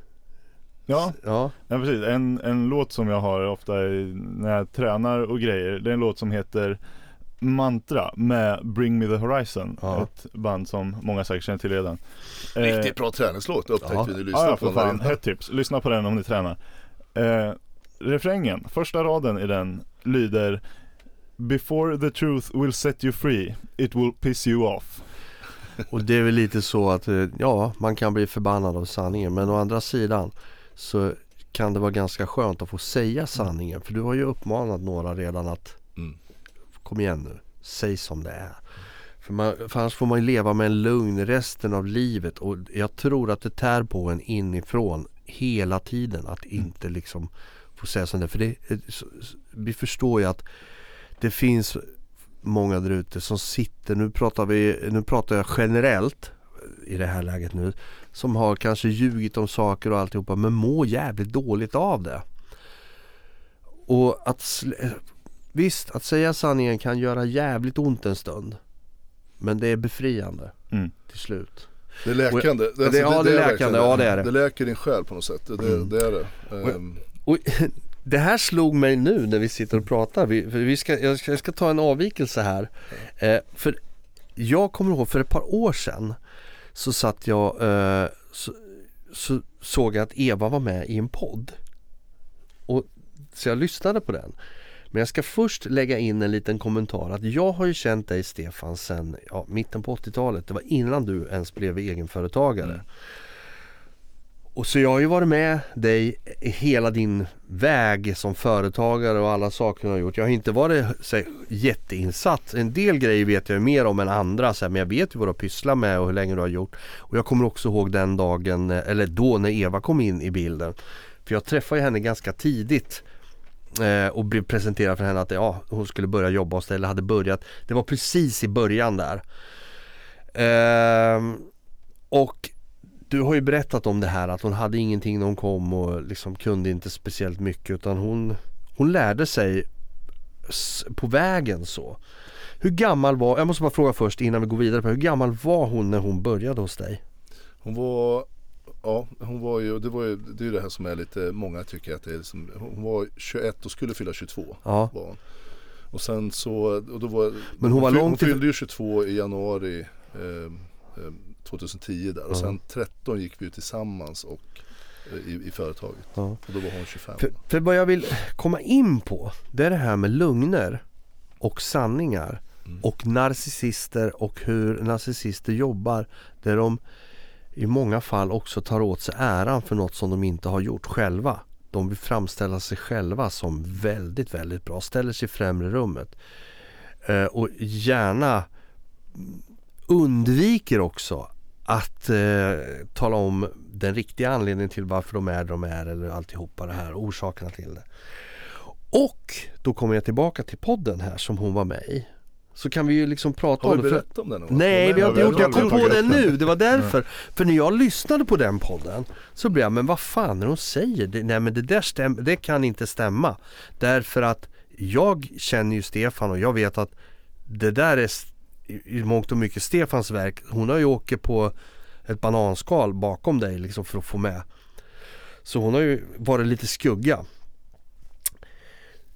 B: Ja,
C: Ja,
B: ja precis. En, en låt som jag har ofta i- när jag tränar och grejer. Det är en låt som heter mantra med Bring Me The Horizon
C: Ja.
B: Ett band som många säkert känner till redan Eh,
A: Riktigt bra träningslåt upptäckte
C: Ja.
A: vi när lyssnade
B: ja
A: på
B: för
A: den.
B: hett tips. Lyssna på den om ni tränar eh, Refrängen, första raden i den lyder Before the truth will set you free, it will piss you off
C: Och det är väl lite så att eh, ja, man kan bli förbannad av sanningen men å andra sidan så kan det vara ganska skönt att få säga sanningen för du har ju uppmanat några redan att
A: Mm.
C: kom igen nu, säg som det är. För, man, för annars får man ju leva med en lugn resten av livet och jag tror att det tär på en inifrån hela tiden att inte liksom få säga som det. För det, så- vi förstår ju att det finns många där ute som sitter, nu pratar, vi, nu pratar jag generellt i det här läget nu, som har kanske ljugit om saker och alltihopa men mår jävligt dåligt av det. Och att Visst, att säga sanningen kan göra jävligt ont en stund. Men det är befriande
B: mm.
C: till slut.
A: Det är läkande.
C: det- ja, det är
A: verkligen
C: läkande, ja, det är det.
A: Det läker din själ på något sätt. Det, det,
C: Mm.
A: det är det.
C: Och-
A: Ehm,
C: Och det här slog mig nu när vi sitter och pratar. Vi, vi ska, jag, ska, jag ska ta en avvikelse här. Eh, för jag kommer ihåg för ett par år sedan så satt jag eh, så, så såg jag att Eva var med i en podd. Och, så jag lyssnade på den. Men jag ska först lägga in en liten kommentar att jag har ju känt dig Stefan sedan ja, mitten på 80-talet. Det var innan du ens blev egenföretagare.
A: Mm.
C: Och så jag har ju varit med dig i hela din väg som företagare och alla saker du har gjort. Jag har inte varit så, här, jätteinsatt. En del grejer vet jag mer om än andra. Så här, men jag vet ju vad du har pysslat med och hur länge du har gjort. Och jag kommer också ihåg den dagen, eller då när Eva kom in i bilden. För jag träffade henne ganska tidigt. Eh, och blev presenterad för henne att ja, hon skulle börja jobba hos dig eller hade börjat. Det var precis i början där. Eh, och du har ju berättat om det här att hon hade ingenting när hon kom och liksom kunde inte speciellt mycket utan hon, hon lärde sig på vägen så. Hur gammal var, jag måste bara fråga först innan vi går vidare på hur gammal var hon när hon började hos dig?
A: Hon var, ja hon var ju, det var ju, det är ju det här som är lite, många tycker att det är liksom, hon var 21 och skulle fylla 22
C: Ja,
A: var hon. Och sen så, och då var,
C: Men hon var
A: fyll-
C: långt
A: hon fyllde ju 22 i januari eh, eh, 2010 där och sen 13 gick vi ju tillsammans och eh, i, i företaget
C: ja.
A: och då var hon 25.
C: För, för vad jag vill komma in på det är det här med lugner och sanningar
A: Mm.
C: och narcissister och hur narcissister jobbar där de i många fall också tar åt sig äran för något som de inte har gjort själva. De vill framställa sig själva som väldigt, väldigt bra, ställer sig i främre rummet eh, och gärna undviker också att eh, tala om den riktiga anledningen till varför de är de är eller alltihopa det här, orsakerna till det. Och då kommer jag tillbaka till podden här som hon var med i. Så kan vi ju liksom prata
A: Har
C: om det. För,
A: berättat om den? någon
C: nej, vi har inte
B: har
C: gjort Jag kom på det
B: den.
C: nu, det var därför. För när jag lyssnade på den podden så blev jag, men vad fan är det hon säger? Det, nej men det där stäm, det kan inte stämma. Därför att jag känner ju Stefan och jag vet att det där är i i mångt och mycket Stefans verk. Hon har ju åkt på ett bananskal bakom dig liksom för att få med. Så hon har ju varit lite skugga.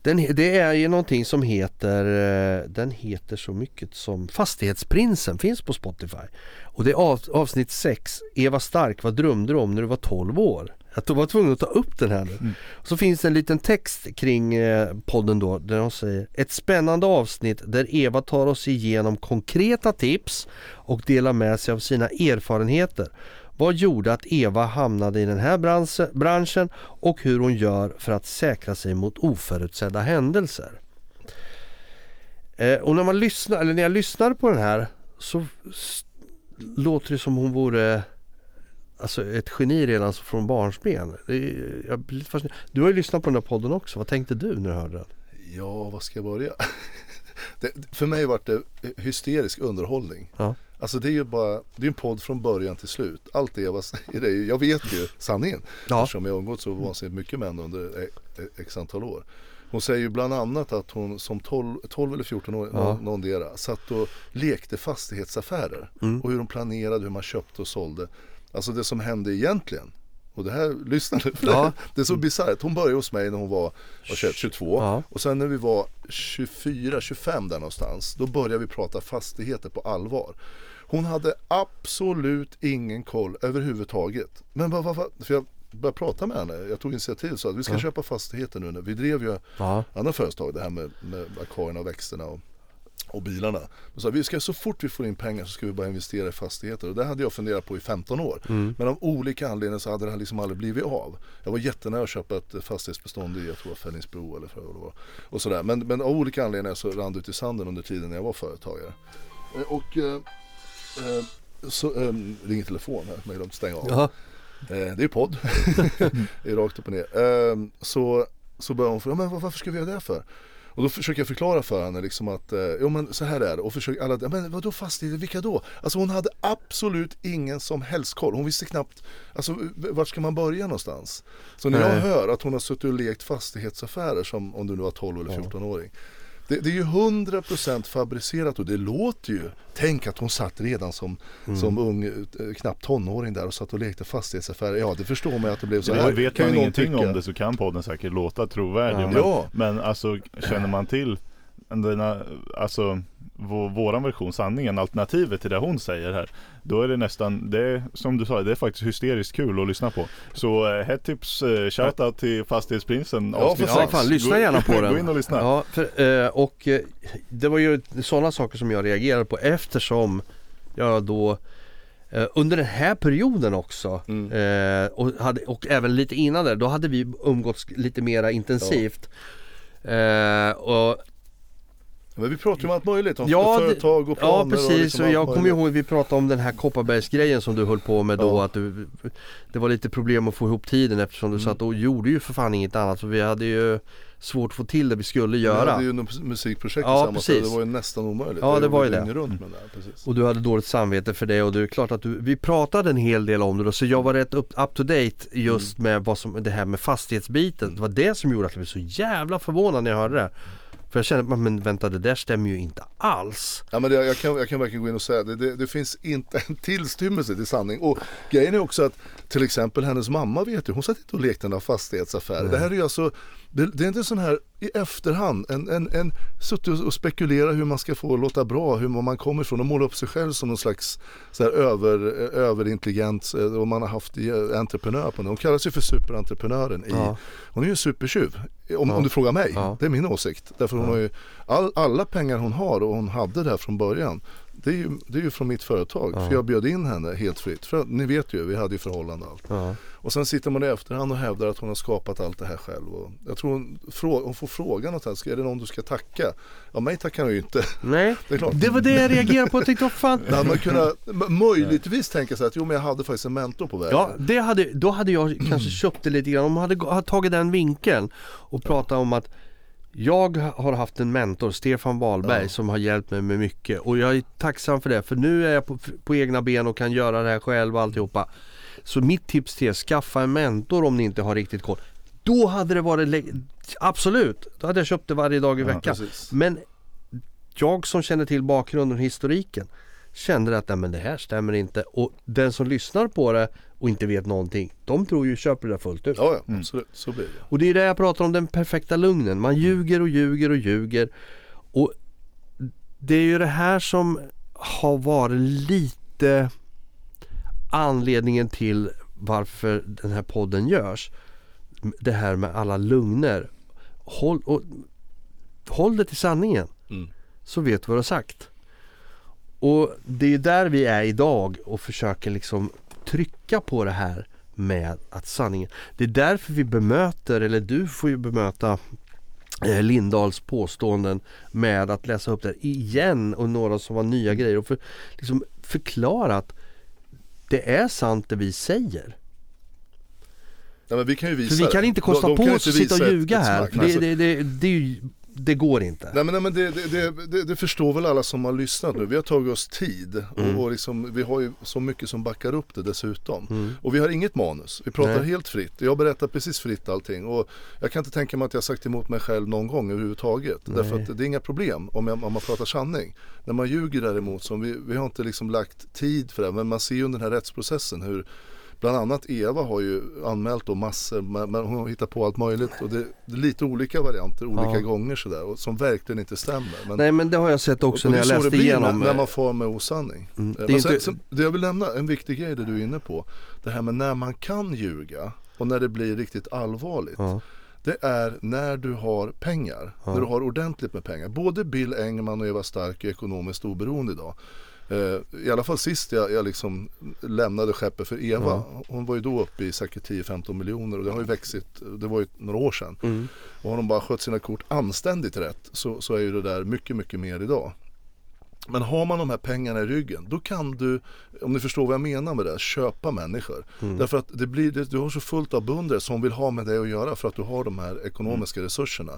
C: Den, det är ju någonting som heter, eh, den heter så mycket som Fastighetsprinsen, finns på Spotify. Och det är av, avsnitt 6, Eva Stark, vad drömde du om när du var 12 år? Jag var tvungen att ta upp den här nu.
B: Mm.
C: Så finns det en liten text kring eh, podden då där de säger Ett spännande avsnitt där Eva tar oss igenom konkreta tips och delar med sig av sina erfarenheter. Vad gjorde att Eva hamnade i den här bransch- branschen och hur hon gör för att säkra sig mot oförutsedda händelser. Eh, och när man lyssnar, eller när jag lyssnar på den här så låter det som hon vore Alltså ett geni redan från barnsben. Det är- Jag blir lite fascinerad. Du har ju lyssnat på den här podden också. Vad tänkte du när du hörde den?
A: Ja, vad ska jag börja? det, för mig var det hysterisk underhållning.
C: Ja.
A: Alltså det är ju bara, det är en podd från början till slut. Allt det Eva säger är ju, jag vet ju sanningen.
C: Ja.
A: Eftersom jag har umgåtts så vansinnigt mycket med henne under e- e- x antal år. Hon säger ju bland annat att hon som 12, 12 eller 14 år,
C: Ja.
A: någon, någondera, satt och lekte fastighetsaffärer.
C: Mm.
A: Och hur de planerade, hur man köpte och sålde. Alltså det som hände egentligen. Och det här, lyssna nu, för
C: Ja.
A: det är så bisarrt. Hon började hos mig när hon var var 21, 22
C: Ja.
A: och sen när vi var 24, 25 där någonstans, då började vi prata fastigheter på allvar. Hon hade absolut ingen koll överhuvudtaget. Men vad, vad, vad, för jag började prata med henne, jag tog initiativ sa att vi ska köpa fastigheter nu. Vi drev ju
C: Ja.
A: andra företag, det här med, med akvarierna och växterna och, och bilarna. Men så, vi ska, så fort vi får in pengar så ska vi bara investera i fastigheter och det hade jag funderat på i 15 år. Men av olika anledningar så hade det här liksom aldrig blivit av. Jag var jättenära att köpa ett fastighetsbestånd i, jag tror Fällingsbro eller för vad. Och sådär. Men, men av olika anledningar så rann det ut i sanden under tiden när jag var företagare. Eh, Och eh, eh, så eh, ringer telefon här, men jag glömde stänga av. Eh, det är podd. det är rakt upp och ner. Eh, så, så börjar hon fråga, men var- varför ska vi göra det för? Och då försöker jag förklara för henne liksom att, eh, jo men så här är det. Och försöker alla, "Ja, men vadå fastigheter, vilka då? Alltså hon hade absolut ingen som helst koll. Hon visste knappt, alltså vart ska man börja någonstans? Så när jag
C: Nej.
A: hör att hon har suttit och lekt fastighetsaffärer som om du nu var 12 eller 14-åring. Det, det är ju 100% fabricerat och det låter ju. Tänk att hon satt redan som,
C: Mm.
A: som ung, eh, knappt tonåring där och satt och lekte fastighetsaffärer. Ja det förstår man att det blev så
B: Ja,
A: här.
B: vet
A: kan
B: man ingenting
A: tycka.
B: om det så kan podden säkert låta trovärdig.
C: Ja.
B: Men,
A: Ja.
B: men alltså känner man till denna, alltså våran version, sanningen, alternativet till det hon säger här. Då är det nästan, det är, som du sa, det är faktiskt hysteriskt kul att lyssna på. Så eh, hett tips, eh, shoutout till Fastighetsprinsen.
A: Ja, för
C: Ja, fan, lyssna gärna på den.
B: Gå in och lyssna.
C: Ja, för, eh, och eh, det var ju sådana saker som jag reagerade på eftersom jag då eh, under den här perioden också
A: Mm.
C: eh, och, hade, och även lite innan där, då hade vi umgåtts lite mera intensivt. Eh, och
A: Men vi pratar ju om allt möjligt, om
C: Ja,
A: företag och
C: Ja
A: planer
C: precis,
A: och liksom
C: jag kommer ihåg vi pratade om den här Kopparbergsgrejen som du höll på med då
A: Ja.
C: att du, Det var lite problem att få ihop tiden eftersom du
A: Mm.
C: satt och gjorde ju för fan inget annat så vi hade ju svårt att få till det vi skulle
A: Vi
C: göra
A: hade ju något musikprojekt
C: Ja,
A: tillsammans,
C: precis.
A: det var ju nästan omöjligt.
C: Ja, det var ju det.
A: runt med det precis.
C: Och du hade dåligt samvete för det och det är klart att du, vi pratade en hel del om det då så jag var rätt up, up to date just
A: Mm.
C: med vad som, det här med fastighetsbiten. Det var det som gjorde att jag blev så jävla förvånad när jag hörde det. För jag kände, men vänta det där stämmer ju inte alls.
A: Ja men det, jag, kan, jag kan verkligen gå in och säga det, det, det finns inte en tillstymmelse till sanning. Och grejen är också att till exempel hennes mamma vet ju, hon satt inte och lekte några fastighetsaffärer. Det här är ju alltså, det, det är inte sån här i efterhand, en, en, en suttit och- spekulera hur man ska få låta bra, hur man kommer ifrån och måla upp sig själv som någon slags så här över, överintelligent eh, och man har haft eh, entreprenör på det. Hon kallas ju för superentreprenören i,
C: Ja.
A: hon är ju en supertjuv. Om,
C: Ja.
A: om du frågar mig,
C: Ja.
A: det är min åsikt. Därför hon har ju all, alla pengar hon har och hon hade där från början det är ju, det är ju från mitt företag.
C: Ja.
A: För jag bjöd in henne helt fritt. För ni vet ju, vi hade ju förhållande och allt.
C: Ja.
A: Och sen sitter man i efterhand och hävdar att hon har skapat allt det här själv. Och jag tror hon, frå, hon får frågan någonstans, är det någon du ska tacka? Ja, mig tackar hon ju inte.
C: Nej,
A: Det är klart.
C: det var det jag reagerade på. Jag tänkte, vad fan.
A: Hade man m- möjligtvis tänka sig att jo men jag hade faktiskt en mentor på vägen.
C: Ja, det hade, då hade jag kanske köpt det lite grann. Om man hade tagit den vinkeln och pratat om att jag har haft en mentor, Stefan Wahlberg,
A: Ja.
C: som har hjälpt mig med mycket och jag är tacksam för det för nu är jag på, på egna ben och kan göra det här själv och alltihopa. Så mitt tips till er, skaffa en mentor om ni inte har riktigt koll. Då hade det varit, absolut, då hade jag köpt det varje dag i
B: Ja,
C: veckan.
A: Precis.
C: Men jag som känner till bakgrunden och historiken kände att nej, men det här stämmer inte och den som lyssnar på det och inte vet någonting de tror ju köper det där fullt ut.
A: Ja, ja
B: Mm.
A: absolut. Så blir det.
C: Och det är det jag pratar om den perfekta lugnen. Man ljuger och ljuger och ljuger. Och det är ju det här som har varit lite anledningen till varför den här podden görs. Det här med alla lugner. Håll, och, håll det till sanningen
A: Mm.
C: så vet du vad du har sagt. Och det är där vi är idag och försöker liksom trycka på det här med att sanningen. Det är därför vi bemöter, eller du får ju bemöta eh, Lindahls påståenden med att läsa upp det här igen och några som var nya grejer och för, liksom förklara att det är sant det vi säger.
A: Men vi kan ju visa
C: För vi kan inte kosta
A: De- de
C: på oss att sitta och ljuga här. det,
A: Alltså,
C: det, det, det, är ju- det går inte.
A: Nej men, nej, men det, det, det, det, förstår väl alla som har lyssnat nu. Vi har tagit oss tid
C: Mm.
A: och, och liksom, vi har ju så mycket som backar upp det dessutom.
C: Mm.
A: Och vi har inget manus. Vi pratar
C: Nej.
A: helt fritt. Jag berättar precis fritt allting. Och jag kan inte tänka mig att jag sagt emot mig själv någon gång överhuvudtaget.
C: Nej.
A: Därför att det är inga problem om, jag, om man pratar sanning. När man ljuger däremot, som vi, vi har inte liksom lagt tid för det. Men man ser ju under den här rättsprocessen hur Bland annat Eva har ju anmält då massor, men hon har hittat på allt möjligt och det, det är lite olika varianter, olika
C: Ja.
A: gånger sådär och som verkligen inte stämmer. Men,
C: Nej men det har jag sett också när jag läste igenom.
A: När, när man får med osanning.
C: Mm,
A: Eh,
C: det
A: Men sen,
C: inte-
A: sen, det jag vill nämna, en viktig grej det du är inne på. Det här med när man kan ljuga och när det blir riktigt allvarligt.
C: Ja,
A: Det är när du har pengar,
C: Ja.
A: när du har ordentligt med pengar. Både Bill Engman och Eva Stark är ekonomiskt oberoende idag. Eh, I alla fall sist jag, jag liksom lämnade skeppet för Eva. Hon var ju då uppe i säkert 10-15 miljoner och det har ju växit, det var ju några år sedan.
C: mm,
A: Och har de bara skött sina kort anständigt rätt så, så är ju det där mycket, mycket mer idag. Men har man de här pengarna i ryggen då kan du, om ni förstår vad jag menar med det, köpa människor.
C: mm.
A: Därför att det blir, du har så fullt av beundrare som vill ha med dig att göra för att du har de här ekonomiska resurserna.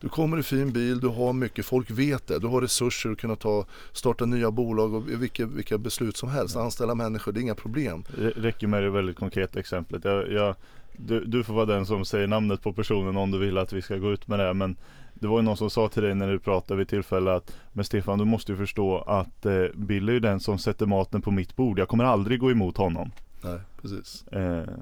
A: Du kommer i fin bil, du har mycket, folk vet det. Du har resurser att kunna ta, starta nya bolag och vilka, vilka beslut som helst. Anställa människor, det är inga problem.
B: Det räcker med det väldigt konkreta exemplet. Jag, jag, du, du får vara den som säger namnet på personen om du vill att vi ska gå ut med det. Men det var ju någon som sa till dig när du pratade vid tillfälle att Men Stefan du måste ju förstå att eh, Bill är ju den som sätter maten på mitt bord. Jag kommer aldrig gå emot honom.
A: Nej, precis.
B: Eh,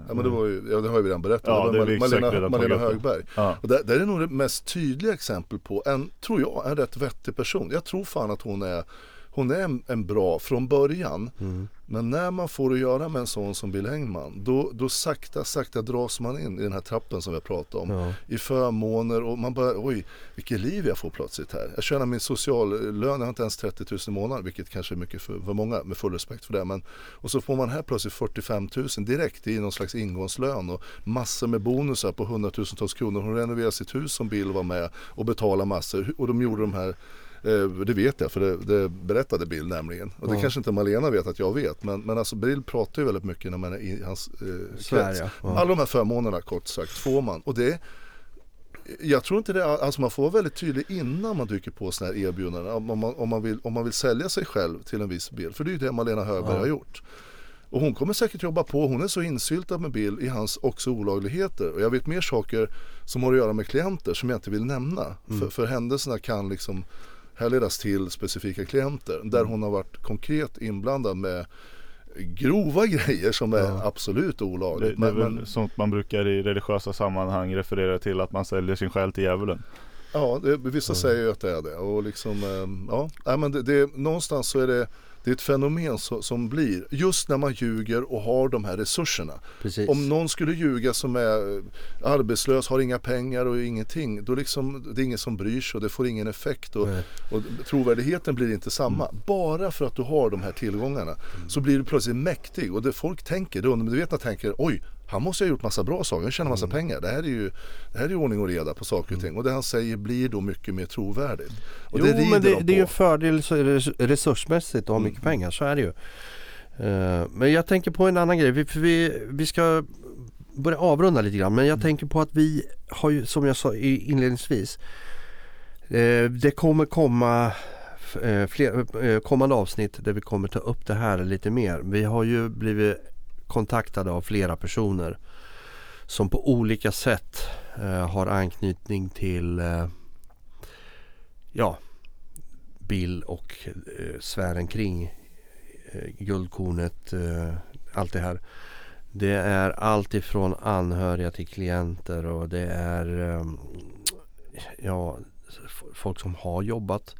A: Ja, men det, var ju, ja, det har vi redan berättat.
B: Ja,
A: det
B: det
A: var
B: exakt
A: Malena,
B: redan
A: Malena. Högberg.
B: ja.
A: Och det, det är nog det mest tydliga exempel på en, tror jag, en rätt vettig person. Jag tror fan att hon är, hon är en, en bra från början.
C: Mm.
A: Men när man får att göra med en sån som Bill Engman, då, då sakta, sakta dras man in i den här trappen som vi har pratat om.
C: Ja.
A: I förmåner och man bara, oj, vilket liv jag får plötsligt här. Jag tjänar min sociallön, jag har inte ens 30 000 i månaden, vilket kanske är mycket för, för många, med full respekt för det. Men, och så får man här plötsligt 45 000 direkt i någon slags ingångslön och massor med bonusar på hundratusentals kronor. Hon renoverade sitt hus som Bill var med och betalade massor. Och de gjorde de här det vet jag för det, det berättade Bill nämligen. Och det
C: Ja.
A: kanske inte Malena vet att jag vet. Men, men alltså Bill pratar ju väldigt mycket när man är i hans eh, krets.
C: ja.
A: Alla de här förmånerna kort sagt får man. Och det jag tror inte det, alltså man får vara väldigt tydlig innan man dyker på sådana här erbjudanden. Om man, om, man vill, om man vill sälja sig själv till en viss bild. För det är ju det Malena Högberg
C: Ja.
A: har gjort. Och hon kommer säkert jobba på, hon är så insyltad med Bill i hans också olagligheter. Och jag vet mer saker som har att göra med klienter som jag inte vill nämna. För, för händelserna kan liksom härledas till specifika klienter. Där hon har varit konkret inblandad med grova grejer som är
C: Ja.
A: absolut
B: Det,
A: olagligt.
B: det är
A: Men,
B: sånt man brukar i religiösa sammanhang referera till att man säljer sin själ till djävulen.
A: Ja, det, vissa säger ju att det är det. Och liksom, eh, ja, men det, det, någonstans så är det, det är ett fenomen så, som blir just när man ljuger och har de här resurserna.
C: Precis.
A: Om någon skulle ljuga som är eh, arbetslös, har inga pengar och ingenting, då liksom, det är ingen som bryr sig och det får ingen effekt och, och trovärdigheten blir inte samma. Bara för att du har de här tillgångarna så blir du plötsligt mäktig och det folk tänker, det undermedvetna tänker, oj, han måste ha gjort massa bra saker, han tjänar massa pengar. Det här är ju det här är ju ordning och reda på saker och ting. Och det han säger blir då mycket mer trovärdigt. Och
C: jo
A: det
C: men det,
A: de
C: det är ju en fördel resursmässigt att ha mycket pengar, så är det ju. Eh, men jag tänker på en annan grej, vi, vi, vi ska börja avrunda lite grann men jag tänker på att vi har ju som jag sa inledningsvis eh, Det kommer komma eh, fler, kommande avsnitt där vi kommer ta upp det här lite mer. Vi har ju blivit kontaktade av flera personer som på olika sätt eh, har anknytning till eh, ja, Bill och eh, sfären kring eh, guldkornet, eh, allt det här. Det är allt ifrån anhöriga till klienter och det är eh, ja, folk som har jobbat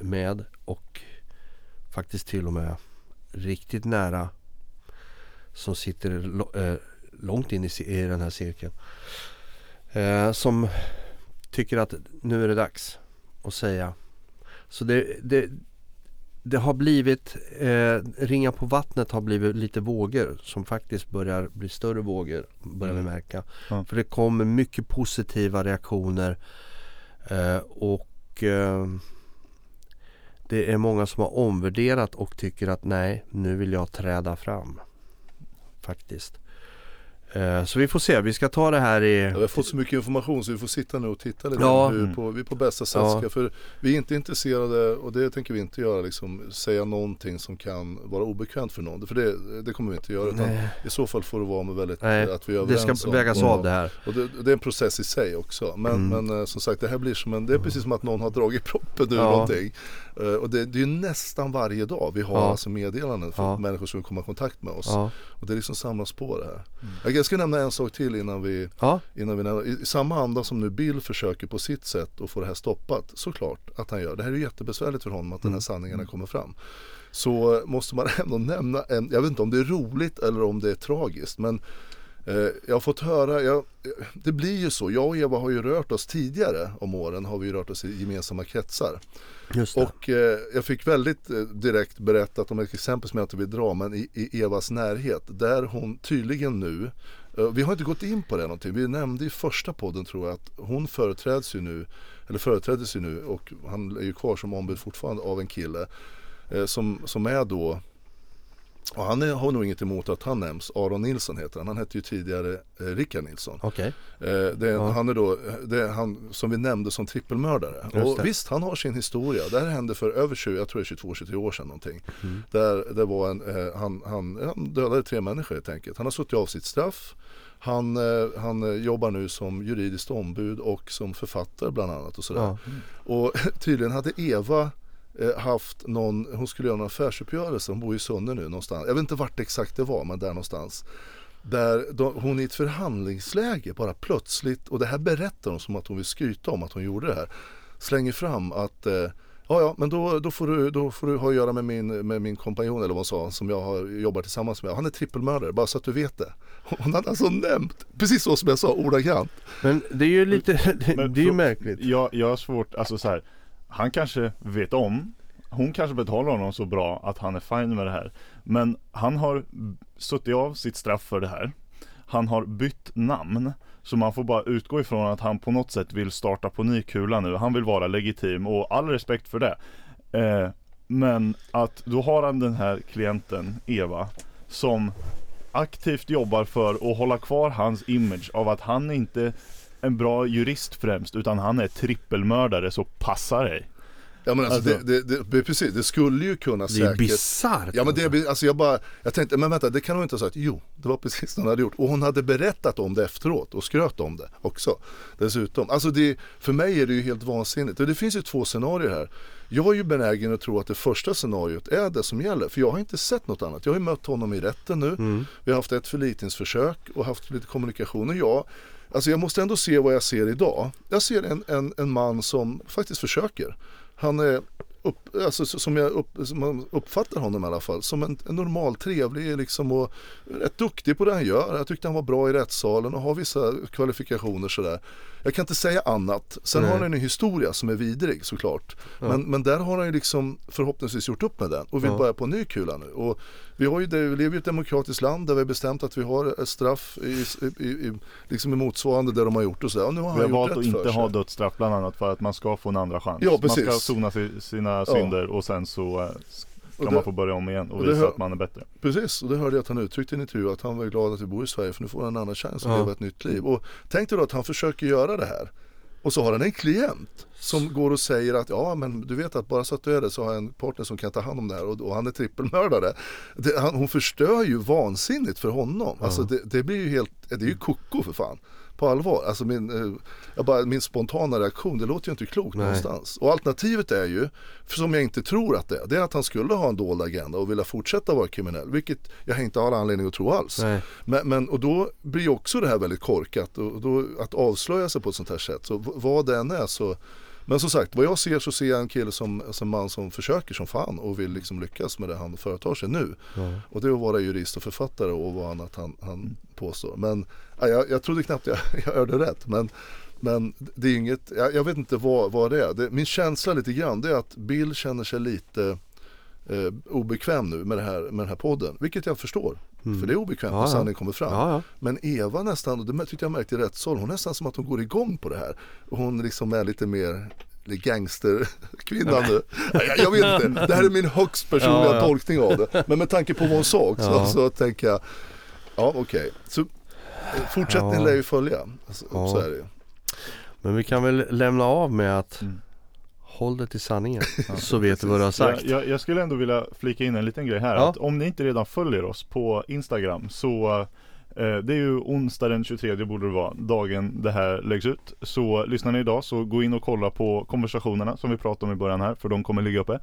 C: med och faktiskt till och med riktigt nära som sitter eh, långt in i, den här cirkeln. Eh, som tycker att nu är det dags att säga. Så det, det, det har blivit, eh, ringa på vattnet har blivit lite vågor som faktiskt börjar bli större vågor börjar vi
B: Mm.
C: märka.
B: Ja.
C: För det kommer mycket positiva reaktioner eh, och eh, det är många som har omvärderat och tycker att nej, nu vill jag träda fram. Faktiskt. Eh, Så vi får se, vi ska ta det här i...
A: Ja, vi har fått så mycket information så vi får sitta nu och titta lite
C: Ja.
A: hur
B: Mm.
A: på, vi på bästa sätt
C: Ja.
A: ska, för vi är inte intresserade och det tänker vi inte göra liksom säga någonting som kan vara obekvämt för någon. För det, det kommer vi inte göra utan
C: Nej.
A: i så fall får det vara med väldigt,
C: Nej,
A: att vi är
C: Det
A: överens
C: ska
A: om-
C: vägas
A: om-
C: av det här.
A: Och det, det är en process i sig också. Men,
C: Mm.
A: men eh, som sagt det här blir som en, det är precis som att någon har dragit proppen ur
C: Ja.
A: någonting. Eh, och det, det är ju nästan varje dag vi har
C: Ja.
A: alltså meddelanden från
C: Ja.
A: människor som vill komma i kontakt med oss.
C: Ja,
A: Och det är liksom samlas på det här. Jag- Jag ska nämna en sak till innan vi
C: ja,
A: Innan vi nämner, I samma anda som nu Bill försöker på sitt sätt att få det här stoppat, såklart att han gör. Det här är ju jättebesvärligt för honom att den här sanningarna kommer fram. Så måste man ändå nämna en, jag vet inte om det är roligt eller om det är tragiskt men jag har fått höra, jag, eh, det blir ju så, jag och Eva har ju rört oss tidigare om åren har vi rört oss i gemensamma kretsar. Och eh, jag fick väldigt eh, direkt berättat om ett exempel som jag inte vill dra men i, i Evas närhet där hon tydligen nu eh, vi har inte gått in på det någonting. Vi nämnde i första podden tror jag att hon företräds ju nu eller företräddes ju nu och han är ju kvar som ombud fortfarande av en kille eh, som, som är då och han är, har nog inget emot att han nämns. Aron Nilsson heter han. Han hette ju tidigare eh, Rickard Nilsson.
C: Okej,
A: Eh, det,
C: Ja.
A: Han är då, det är han som vi nämnde som trippelmördare. Och visst, han har sin historia. Det här hände för över 20, jag tror det är 22-23 år sedan någonting.
C: Mm.
A: Där det var en, eh, han, han, han dödade tre människor helt enkelt. Han har suttit av sitt straff. Han, eh, han eh, jobbar nu som juridiskt ombud och som författare bland annat och sådär.
C: ja,
A: Och tydligen hade Eva haft någon, hon skulle göra en affärsuppgörelse, hon bor i Sunne nu någonstans. Jag vet inte vart exakt det var men där någonstans. Där de, hon i ett förhandlingsläge bara plötsligt, och det här berättar hon som att hon vill skryta om att hon gjorde det här. Slänger fram att eh, Ja, ja, men då, då, får du, då får du ha att göra med min, med min kompanjon eller vad hon sa som jag har jobbat tillsammans med. Han är trippelmördare, bara så att du vet det. Hon hade alltså nämnt, precis så som jag sa, ordagrant.
C: Men det är ju lite, det,
B: Men
C: det är ju märkligt.
B: Jag, jag har svårt, alltså så här. Han kanske vet om Hon kanske betalar honom så bra att han är fine med det här. Men han har suttit av sitt straff för det här. Han har bytt namn Så man får bara utgå ifrån att han på något sätt vill starta på ny kula nu. Han vill vara legitim och all respekt för det. Eh, Men att då har han den här klienten Eva Som aktivt jobbar för att hålla kvar hans image av att han inte en bra jurist främst utan han är trippelmördare så passa dig.
A: Ja men alltså,
B: Alltså-
A: det, det, det, precis, det skulle ju kunna
C: Det är
A: säkert
C: bisarrt.
A: Ja men det, blir- alltså jag bara, jag tänkte, men vänta det kan hon inte ha sagt. Jo, det var precis det hon hade gjort. Och hon hade berättat om det efteråt och skröt om det också. Dessutom. Alltså det, för mig är det ju helt vansinnigt. Och det finns ju två scenarier här. Jag är ju benägen att tro att det första scenariot är det som gäller. För jag har inte sett något annat. Jag har ju mött honom i rätten nu.
C: Mm.
A: Vi har haft ett förlikningsförsök och haft lite kommunikation. Och jag, alltså jag måste ändå se vad jag ser idag. Jag ser en, en, en man som faktiskt försöker. Han är upp, alltså, så- som jag upp, som man uppfattar honom i alla fall, som en, en normal, trevlig liksom och rätt duktig på det han gör. Jag tyckte han var bra i rättssalen och har vissa kvalifikationer sådär. Jag kan inte säga annat. Sen
C: Nej.
A: har han en historia som är vidrig såklart. Men, men där har han ju liksom förhoppningsvis gjort upp med den och vill
C: Ja.
A: börja på en ny kula nu. Och vi, har ju vi lever i ett demokratiskt land där vi har bestämt att vi har ett straff i, i, i, liksom i motsvarande det de har gjort och sådär. Och nu har
B: Vi har valt att inte ha dödsstraff bland annat för att man ska få en andra chans.
A: Ja,
B: man
A: precis.
B: ska sona si- sina synder och sen så eh,
A: Och det-
B: man få börja om igen och
A: och
B: visa
A: hör-
B: att man är bättre.
A: Precis, och det hörde jag att han uttryckte i en intervju att han var glad att vi bor i Sverige för nu får han en annan chans att
C: Ja.
A: leva ett nytt liv. Och tänk dig då att han försöker göra det här och så har han en klient som går och säger att ja men du vet att bara så att du är det så har jag en partner som kan ta hand om det här och, och han är trippelmördare. Det, han, hon förstör ju vansinnigt för honom. Alltså det, det blir ju helt, det är ju koko för fan. På allvar, alltså min, eh, jag bara, min spontana reaktion, det låter ju inte klokt
C: Nej.
A: någonstans. Och alternativet är ju, för som jag inte tror att det är, det är att han skulle ha en dold agenda och vilja fortsätta vara kriminell. Vilket jag inte har anledning att tro alls. Men, men, och då blir ju också det här väldigt korkat. Och då, att avslöja sig på ett sånt här sätt. Så vad det än är så men som sagt, vad jag ser så ser jag en kille som, som man som försöker som fan och vill liksom lyckas med det han företar sig nu.
C: Ja.
A: Och det är att vara jurist och författare och vad annat han, han påstår. Men ja, jag, jag trodde knappt jag, jag hörde rätt. Men, men det är inget, jag, jag vet inte vad, vad det är. Det, min känsla lite grann det är att Bill känner sig lite eh, obekväm nu med, det här, med den här podden. Vilket jag förstår. För det är obekvämt
C: Ja,
A: när sanningen kommer fram.
C: Ja, ja.
A: Men Eva nästan, och det tyckte jag märkte i rättssalen, hon nästan som att hon går igång på det här. Och hon liksom är lite mer gangsterkvinna nu. Jag, jag vet inte, det här är min högst personliga tolkning av det. Men med tanke på vad hon sa också så tänker jag, ja okej. Så fortsättningen
C: Ja.
A: lär ju följa. Så,
C: Ja.
A: så är det ju.
C: Men vi kan väl lämna av med att
B: Mm.
C: Håll det till sanningen så vet du vad du har sagt.
B: Jag, jag, jag skulle ändå vilja flika in en liten grej här.
C: Ja.
B: Att om ni inte redan följer oss på Instagram så eh, det är ju onsdag den 23 borde det vara, dagen det här läggs ut. Så lyssnar ni idag så gå in och kolla på konversationerna som vi pratade om i början här, för de kommer ligga uppe.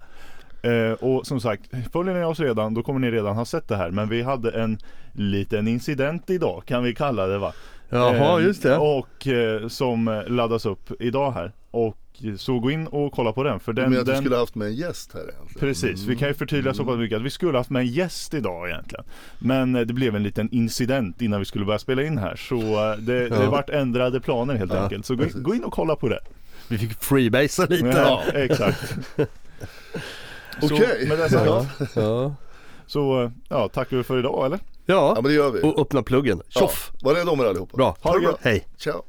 B: Eh, och som sagt, följer ni oss redan då kommer ni redan ha sett det här. Men vi hade en liten incident idag kan vi kalla det va?
C: Jaha
B: Eh,
C: just det.
B: Och eh, som laddas upp idag här. Och så gå in och kolla på den. För
A: Du
B: den,
A: menar att vi
B: den
A: skulle haft med en gäst här egentligen?
B: Precis, vi
A: Mm.
B: kan ju förtydliga så pass mycket att vi skulle haft med en gäst idag egentligen. Men eh, det blev en liten incident innan vi skulle börja spela in här. Så eh, det, det
C: Ja.
B: vart ändrade planer helt
A: Ja,
B: enkelt. Så gå, gå in och kolla på det.
C: Vi fick freebasea lite.
B: Ja, exakt.
A: Okej.
B: med det sagt,
C: Ja, ja.
B: så eh, ja, tackar vi för idag eller?
A: Ja
C: ja.
A: men det gör vi.
C: och öppna pluggen. Tjoff!
A: Ja, var rädda om er allihopa.
C: Bra.
A: Ha det bra.
C: Hej!
A: Ciao.